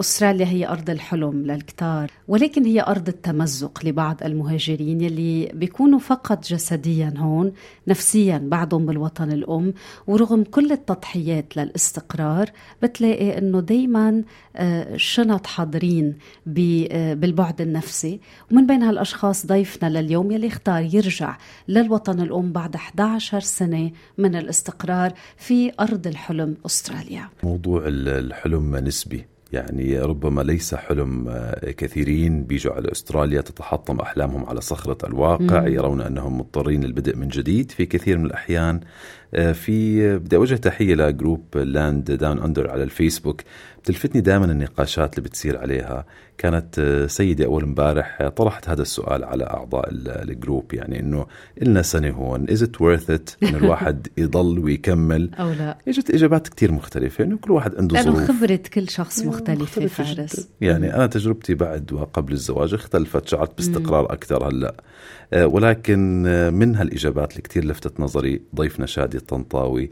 أستراليا هي أرض الحلم للكتار ولكن هي أرض التمزق لبعض المهاجرين يلي بيكونوا فقط جسديا هون نفسيا بعدهم بالوطن الأم ورغم كل التضحيات للاستقرار بتلاقي أنه دايما آه، حاضرين آه، بالبعد النفسي. ومن بين هالأشخاص ضيفنا لليوم يلي اختار يرجع للوطن الأم بعد 11 سنة من الاستقرار في أرض الحلم أستراليا. موضوع الحلم نسبي. يعني ربما ليس حلم آه، كثيرين بيجوا على أستراليا تتحطم أحلامهم على صخرة الواقع مم. يرون أنهم مضطرين للبدء من جديد في كثير من الأحيان في بدي أوجه تحية لجروب Land Down Under على الفيسبوك. بتلفتني دائما النقاشات اللي بتصير عليها. كانت آه، سيدة أول امبارح طرحت هذا السؤال على أعضاء الجروب يعني إنه إلنا سنة هون is it worth it إنه الواحد يضل ويكمل؟ أو لا. إجت إجابات كتير مختلفة إنه كل واحد عنده ظروف. لأنه خبرة كل شخص مختلفة فارس. يعني أنا تجربتي بعد وقبل الزواج اختلفت شعرت باستقرار أكثر هلأ. آه، ولكن آه، من هالإجابات اللي كتير لفتت نظري ضيفنا شادي الطنطاوي.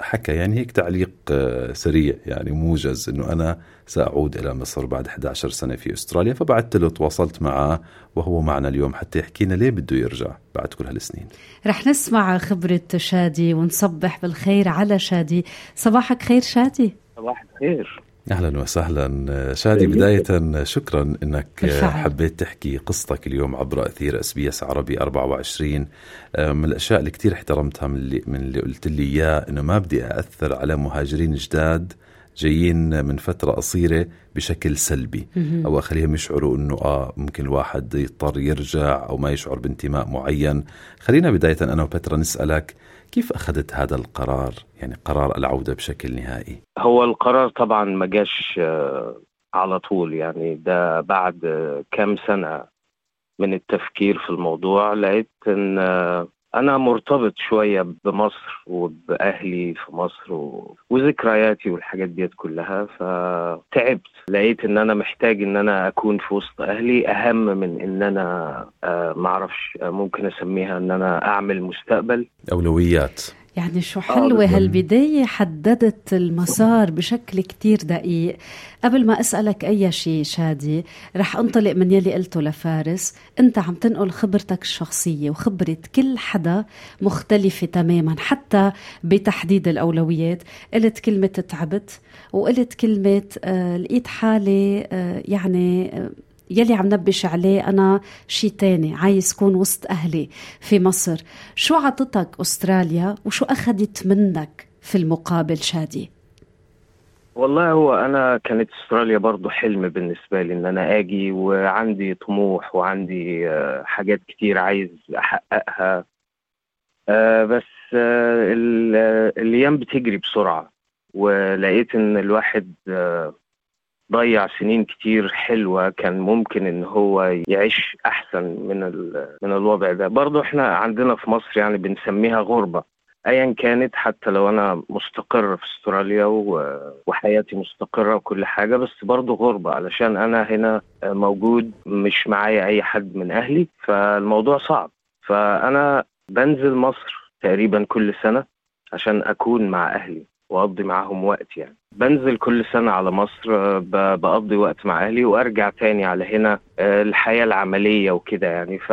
حكى يعني هيك تعليق آه، سريع يعني موجز إنه أنا سأعود إلى مصر بعد 11 سنة في أستراليا فبعثت له تواصلت معه وهو معنا اليوم حتى يحكي لنا ليه بده يرجع بعد كل هالسنين. رح نسمع خبرة شادي ونصبح بالخير على شادي. صباحك خير شادي. صباح الخير. أهلا وسهلا. شادي بداية شكرا إنك بالفعل. حبيت تحكي قصتك اليوم عبر أثير اس بي اس عربي 24 من الأشياء اللي كثير احترمتها من اللي من اللي قلت لي إياه إنه ما بدي اثر على مهاجرين جداد جايين من فترة قصيرة بشكل سلبي. أو أخليهم يشعروا أنه آه ممكن الواحد يضطر يرجع أو ما يشعر بانتماء معين. خلينا بداية أنا وبترا نسألك كيف أخذت هذا القرار؟ يعني قرار العودة بشكل نهائي. هو القرار طبعا ما جاش آه، على طول. يعني ده بعد كام سنة من التفكير في الموضوع لقيت إن آه، أنا مرتبط شوية بمصر وبأهلي في مصر و... وذكرياتي والحاجات ديت كلها فتعبت. لقيت إن أنا محتاج إن أنا أكون في وسط أهلي. أهم من إن أنا آه معرفش ممكن أسميها إن أنا أعمل مستقبل. أولويات. يعني شو آه، حلوة هالبداية حددت المسار بشكل كتير دقيق. قبل ما أسألك أي شيء شادي رح أنطلق من يلي قلته لفارس. أنت عم تنقل خبرتك الشخصية وخبرة كل حدا مختلفة تماما حتى بتحديد الأولويات. قلت كلمة تعبت وقلت كلمة آه لقيت حالي آه يعني آه يلي عم نبش عليه أنا شي تاني عايز كون وسط أهلي في مصر. شو عطتك أستراليا وشو أخذت منك في المقابل شادي؟ والله هو أنا كانت أستراليا برضو حلم بالنسبة لي إن أنا أجي وعندي طموح وعندي آه، حاجات كتير عايز أحققها. آه، بس آه، الأيام بتجري بسرعة ولقيت إن الواحد ضيع سنين كتير حلوة كان ممكن إن هو يعيش أحسن من من الوضع ده. برضه إحنا عندنا في مصر يعني بنسميها غربة. ايا كانت حتى لو أنا مستقر في أستراليا وحياتي مستقرة وكل حاجة بس برضه غربة. علشان أنا هنا موجود مش معايا أي حد من أهلي فالموضوع صعب. فأنا بنزل مصر تقريبا كل سنة عشان أكون مع أهلي. واقضي معاهم وقت يعني. بنزل كل سنة على مصر بقضي وقت مع أهلي وأرجع تاني على هنا آه، الحياة العملية وكده يعني. ف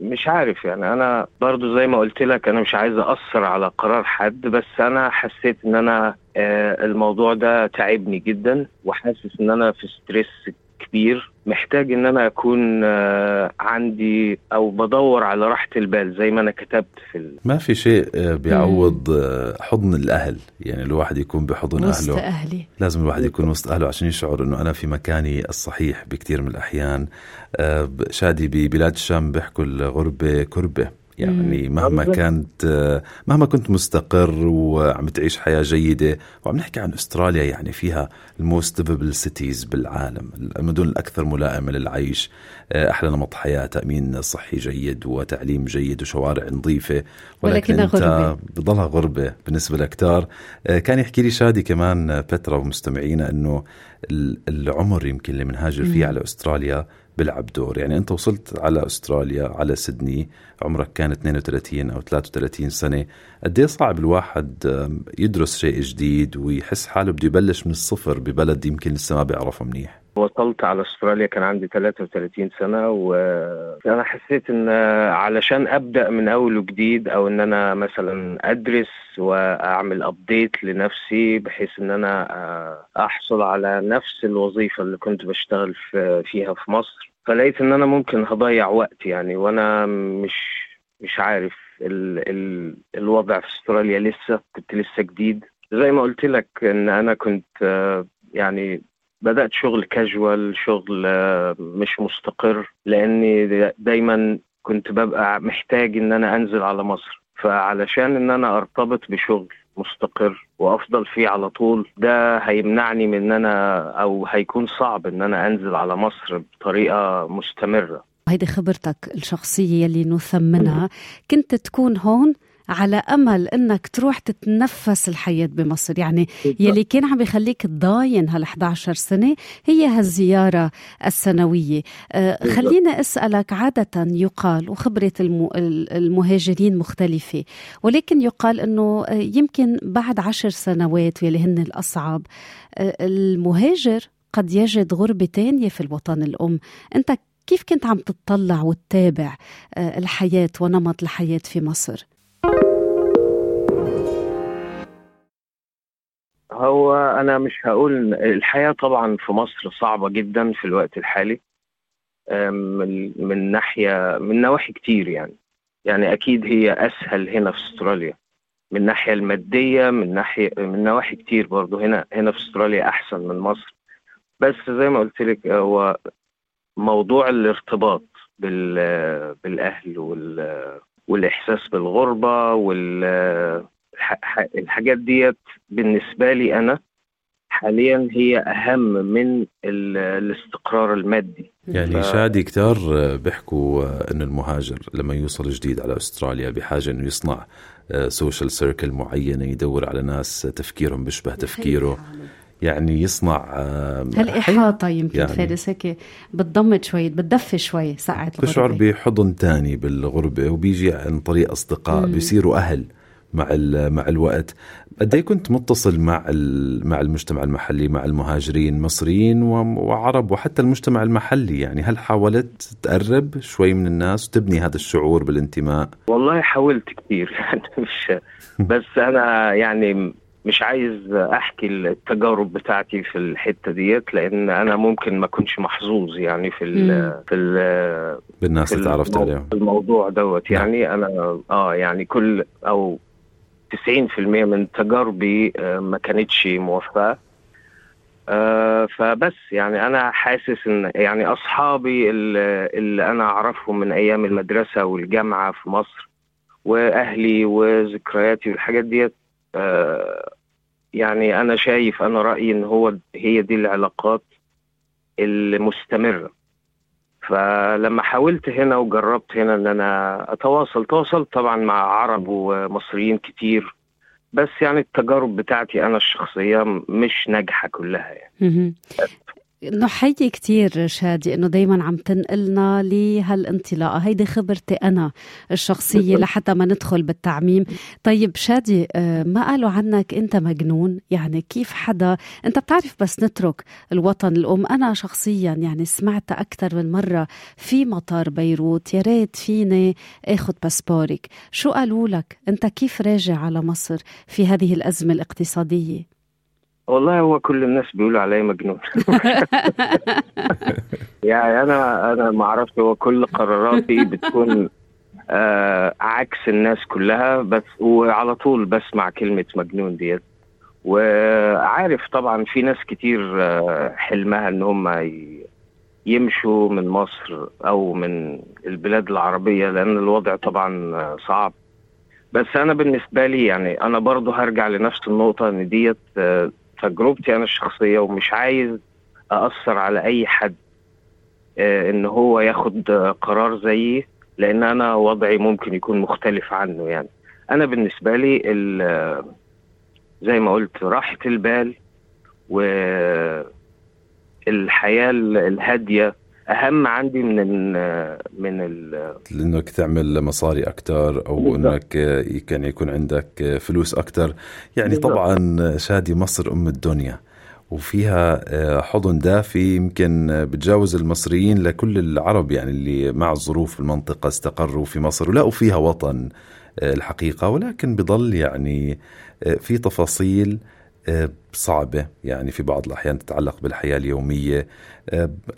مش عارف يعني. أنا برضو زي ما قلت لك أنا مش عايز أثر على قرار حد بس أنا حسيت إن أنا آه، الموضوع ده تعبني جدا وحاسس إن أنا في ستريس كبير محتاج إن أنا أكون آه، عندي أو بدور على راحة البال زي ما أنا كتبت في ال... ما في شيء آه، بيعوض آه، حضن الأهل. يعني الواحد يكون بحضن وسط أهله. أهلي. لازم الواحد يكون وسط أهله عشان يشعر إنه أنا في مكاني الصحيح بكثير من الأحيان. شادي ببلاد الشام بيحكوا الغربة كربة. يعني مهما كانت مهما كنت مستقر وعم تعيش حياة جيدة وعم نحكي عن أستراليا يعني فيها ال most livable cities بالعالم المدن الأكثر ملائمة للعيش. أحلى نمط حياة تأمين صحي جيد وتعليم جيد وشوارع نظيفة. ولكن أنت غربة. بضلها غربة بالنسبة لكتار كان يحكي لي شادي كمان بترا ومستمعينا إنه العمر يمكن اللي بنهاجر فيه على أستراليا بيلعب دور. يعني أنت وصلت على أستراليا على سيدني عمرك كان 32 أو 33 سنة. قد إيه صعب الواحد يدرس شيء جديد ويحس حاله بده يبلش من الصفر ببلد يمكن لسه ما بيعرفه منيح؟ وصلت على أستراليا كان عندي 33 سنة وأنا حسيت إن علشان أبدأ من أول وجديد أو إن أنا مثلا أدرس وأعمل ابديت لنفسي بحيث إن أنا أحصل على نفس الوظيفة اللي كنت بشتغل فيها في مصر. فلقيت إن أنا ممكن هضيع وقت يعني وأنا مش مش عارف ال ال الوضع في أستراليا لسه كنت لسه جديد. زي ما قلت لك إن أنا كنت يعني بدأت شغل كاجوال شغل مش مستقر لأني دايما كنت ببقى محتاج إن أنا أنزل على مصر. فعلشان إن أنا أرتبط بشغل مستقر وأفضل فيه على طول ده هيمنعني من إن أنا أو هيكون صعب إن أنا أنزل على مصر بطريقة مستمرة. هيدي خبرتك الشخصية يلي نثمنها. كنت تكون هون؟ على أمل إنك تروح تتنفس الحياة بمصر. يعني يلي كان عم بيخليك تضاين هال 11 سنة هي هالزيارة السنوية. آه خليني أسألك عادة يقال وخبرة المهاجرين مختلفة ولكن يقال إنه يمكن بعد عشر سنوات يلي هن الأصعب آه المهاجر قد يجد غربة تانية في الوطن الأم. أنت كيف كنت عم تطلع وتتابع الحياة ونمط الحياة في مصر؟ هو أنا مش هقول الحياة طبعا في مصر صعبة جدا في الوقت الحالي من من ناحية من نواحي كتير يعني. يعني أكيد هي أسهل هنا في أستراليا. من الناحيه المادية من ناحية من نواحي كتير برضه هنا هنا في أستراليا أحسن من مصر. بس زي ما قلت لك هو موضوع الارتباط بال بالأهل وال والإحساس بالغربة وال الحاجات ديت بالنسبة لي أنا حاليا هي أهم من الاستقرار المادي. يعني ف... شادي كتار بيحكوا إن المهاجر لما يوصل جديد على أستراليا بحاجة إنه يصنع سوشيال سيركل معينة يدور على ناس تفكيرهم بيشبه تفكيره. يعني يصنع هالإحاطة يمكن يعني فارس هيك بتضمد شوي بتدفي شوي ساعات الغربة. بشعر بحضن تاني بالغربة وبيجي عن طريق أصدقاء مم. بيصيروا أهل. مع مع الوقت. قد إيه كنت متصل مع مع المجتمع المحلي مع المهاجرين مصريين وعرب وحتى المجتمع المحلي؟ يعني هل حاولت تقرب شوي من الناس وتبني هذا الشعور بالانتماء؟ والله حاولت كثير يعني مش بس أنا يعني مش عايز أحكي التجارب بتاعتي في الحتة ديت لأن أنا ممكن ما أكونش محظوظ يعني في ال في ال بالناس اللي تعرفت عليهم. في الموضوع دوت. يعني أنا آه يعني كل أو 90% من تجاربي ما كانتش موفقة. آه فبس يعني أنا حاسس إن يعني أصحابي اللي, اللي أنا أعرفهم من أيام المدرسة والجامعة في مصر وأهلي وذكرياتي والحاجات ديت آه يعني أنا شايف أنا رأيي إن هو هي دي العلاقات المستمرة. فلما حاولت هنا وجربت هنا إن أنا أتواصل تواصلت طبعا مع عرب ومصريين كتير بس يعني التجارب بتاعتي أنا الشخصية مش ناجحة كلها يعني. نحيي كتير شادي إنه دايما عم تنقلنا لهالانطلاقة. هيدي خبرتي أنا الشخصية لحتى ما ندخل بالتعميم. طيب شادي ما قالوا عنك أنت مجنون؟ يعني كيف حدا؟ أنت بتعرف بس نترك الوطن. الأم أنا شخصيا يعني سمعت أكثر من مرة في مطار بيروت يا ريت فيني آخذ باسبورك. شو قالوا لك؟ أنت كيف راجع على مصر في هذه الأزمة الاقتصادية؟ والله هو كل الناس بيقولوا عليا مجنون. يعني أنا أنا ما أعرفش هو كل قراراتي بتكون آه عكس الناس كلها بس وعلى طول بسمع كلمة مجنون ديت. وعارف طبعا في ناس كتير آه حلمها إن هم يمشوا من مصر أو من البلاد العربية لأن الوضع طبعا صعب. بس أنا بالنسبة لي يعني أنا برضه هرجع لنفس النقطة إن ديت آه تجربتي أنا الشخصية ومش عايز اثر على أي حد آه إن هو ياخد قرار زيي لأن أنا وضعي ممكن يكون مختلف عنه يعني. أنا بالنسبة لي زي ما قلت راحة البال و الحياة الهادية أهم عندي من ال من ال انك تعمل مصاري أكثر أو بالضبط. إنك كان يكون عندك فلوس أكثر يعني بالضبط. طبعا شادي مصر أم الدنيا وفيها آه، حضن دافي يمكن بتجاوز المصريين لكل العرب يعني اللي مع الظروف في المنطقة استقروا في مصر ولقوا فيها وطن آه، الحقيقة ولكن بضل يعني آه، في تفاصيل صعبة. يعني في بعض الأحيان تتعلق بالحياة اليومية.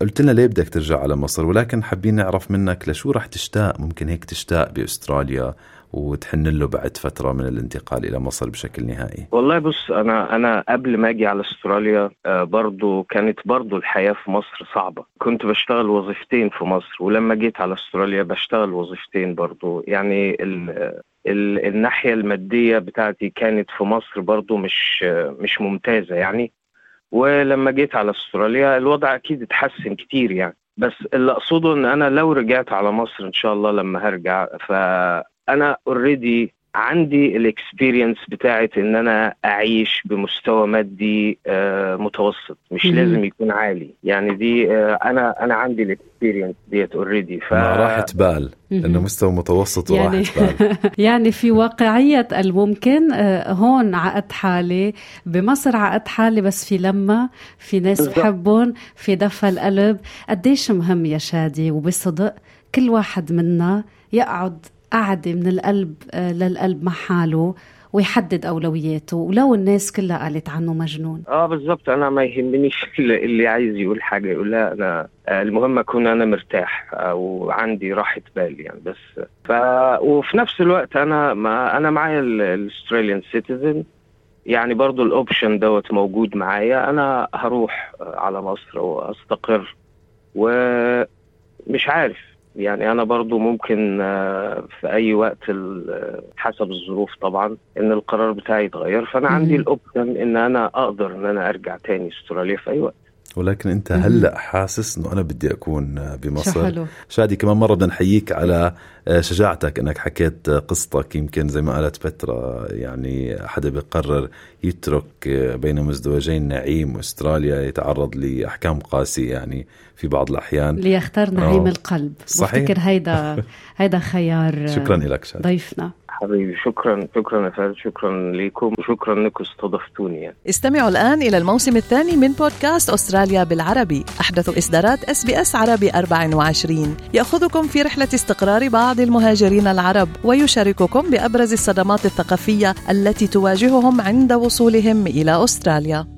قلت لنا ليه بدك ترجع على مصر؟ ولكن حابين نعرف منك لشو رح تشتاق ممكن هيك تشتاق بأستراليا وتحن له بعد فترة من الانتقال إلى مصر بشكل نهائي؟ والله بص أنا أنا قبل ما أجي على أستراليا آه، برضو كانت برضو الحياة في مصر صعبة، كنت بشتغل وظيفتين في مصر ولما جيت على أستراليا بشتغل وظيفتين برضو. يعني الناحية المادية بتاعتي كانت في مصر برضو مش مش ممتازة يعني. ولما جيت على أستراليا الوضع أكيد اتحسن كتير يعني. بس اللي أقصده إن أنا لو رجعت على مصر إن شاء الله لما هرجع ف أنا already عندي ال experience بتاعت إن أنا أعيش بمستوى مادي آه متوسط مش مم. لازم يكون عالي. يعني دي آه أنا أنا عندي ال experience ديت already ف راحة بال. إنه مستوى متوسط يعني وراحة بال. يعني في واقعية الممكن آه هون عقد حالي بمصر عقد حالي بس في لما في ناس بحبهم في دفى القلب. قديش مهم يا شادي وبصدق كل واحد منا يقعد قعدة من القلب آه، للقلب مع حاله ويحدد أولوياته ولو الناس كلها قالت عنه مجنون. آه بالظبط أنا ما يهمنيش اللي عايز يقول حاجة يقول لا أنا آه، المهم أكون أنا مرتاح وعندي راحة بال يعني بس. ف وفي نفس الوقت أنا ما أنا معايا الأستراليان سيتيزن يعني برضو الأوبشن دوت موجود معايا. أنا هروح على مصر وأستقر ومش عارف. يعني أنا برضو ممكن آه، في أي وقت حسب الظروف طبعا إن القرار بتاعي يتغير. فأنا عندي الأوبشن إن أنا أقدر إن أنا أرجع تاني أستراليا في أي وقت. ولكن أنت هلأ حاسس إنه أنا بدي أكون بمصر. حلو. شادي كمان مرة بدنا نحييك على آه، شجاعتك إنك حكيت قصتك. يمكن زي ما قالت بترا يعني حدا بيقرر يترك بين مزدوجين نعيم وأستراليا يتعرض لأحكام قاسية يعني في بعض الأحيان. ليختار نعيم أوه. القلب. صحيح. بفتكر هيدا هيدا خيار شكرا لك شادي ضيفنا. حبيبي شكرا شكرا يا فهد شكرا لكم وشكرا انكم استضفتوني. يعني. استمعوا الآن إلى الموسم الثاني من بودكاست أستراليا بالعربي. أحدث إصدارات إس بي إس عربي 24 يأخذكم في رحلة استقرار بعض المهاجرين العرب ويشارككم بأبرز الصدمات الثقافية التي تواجههم عند وصولهم إلى أستراليا.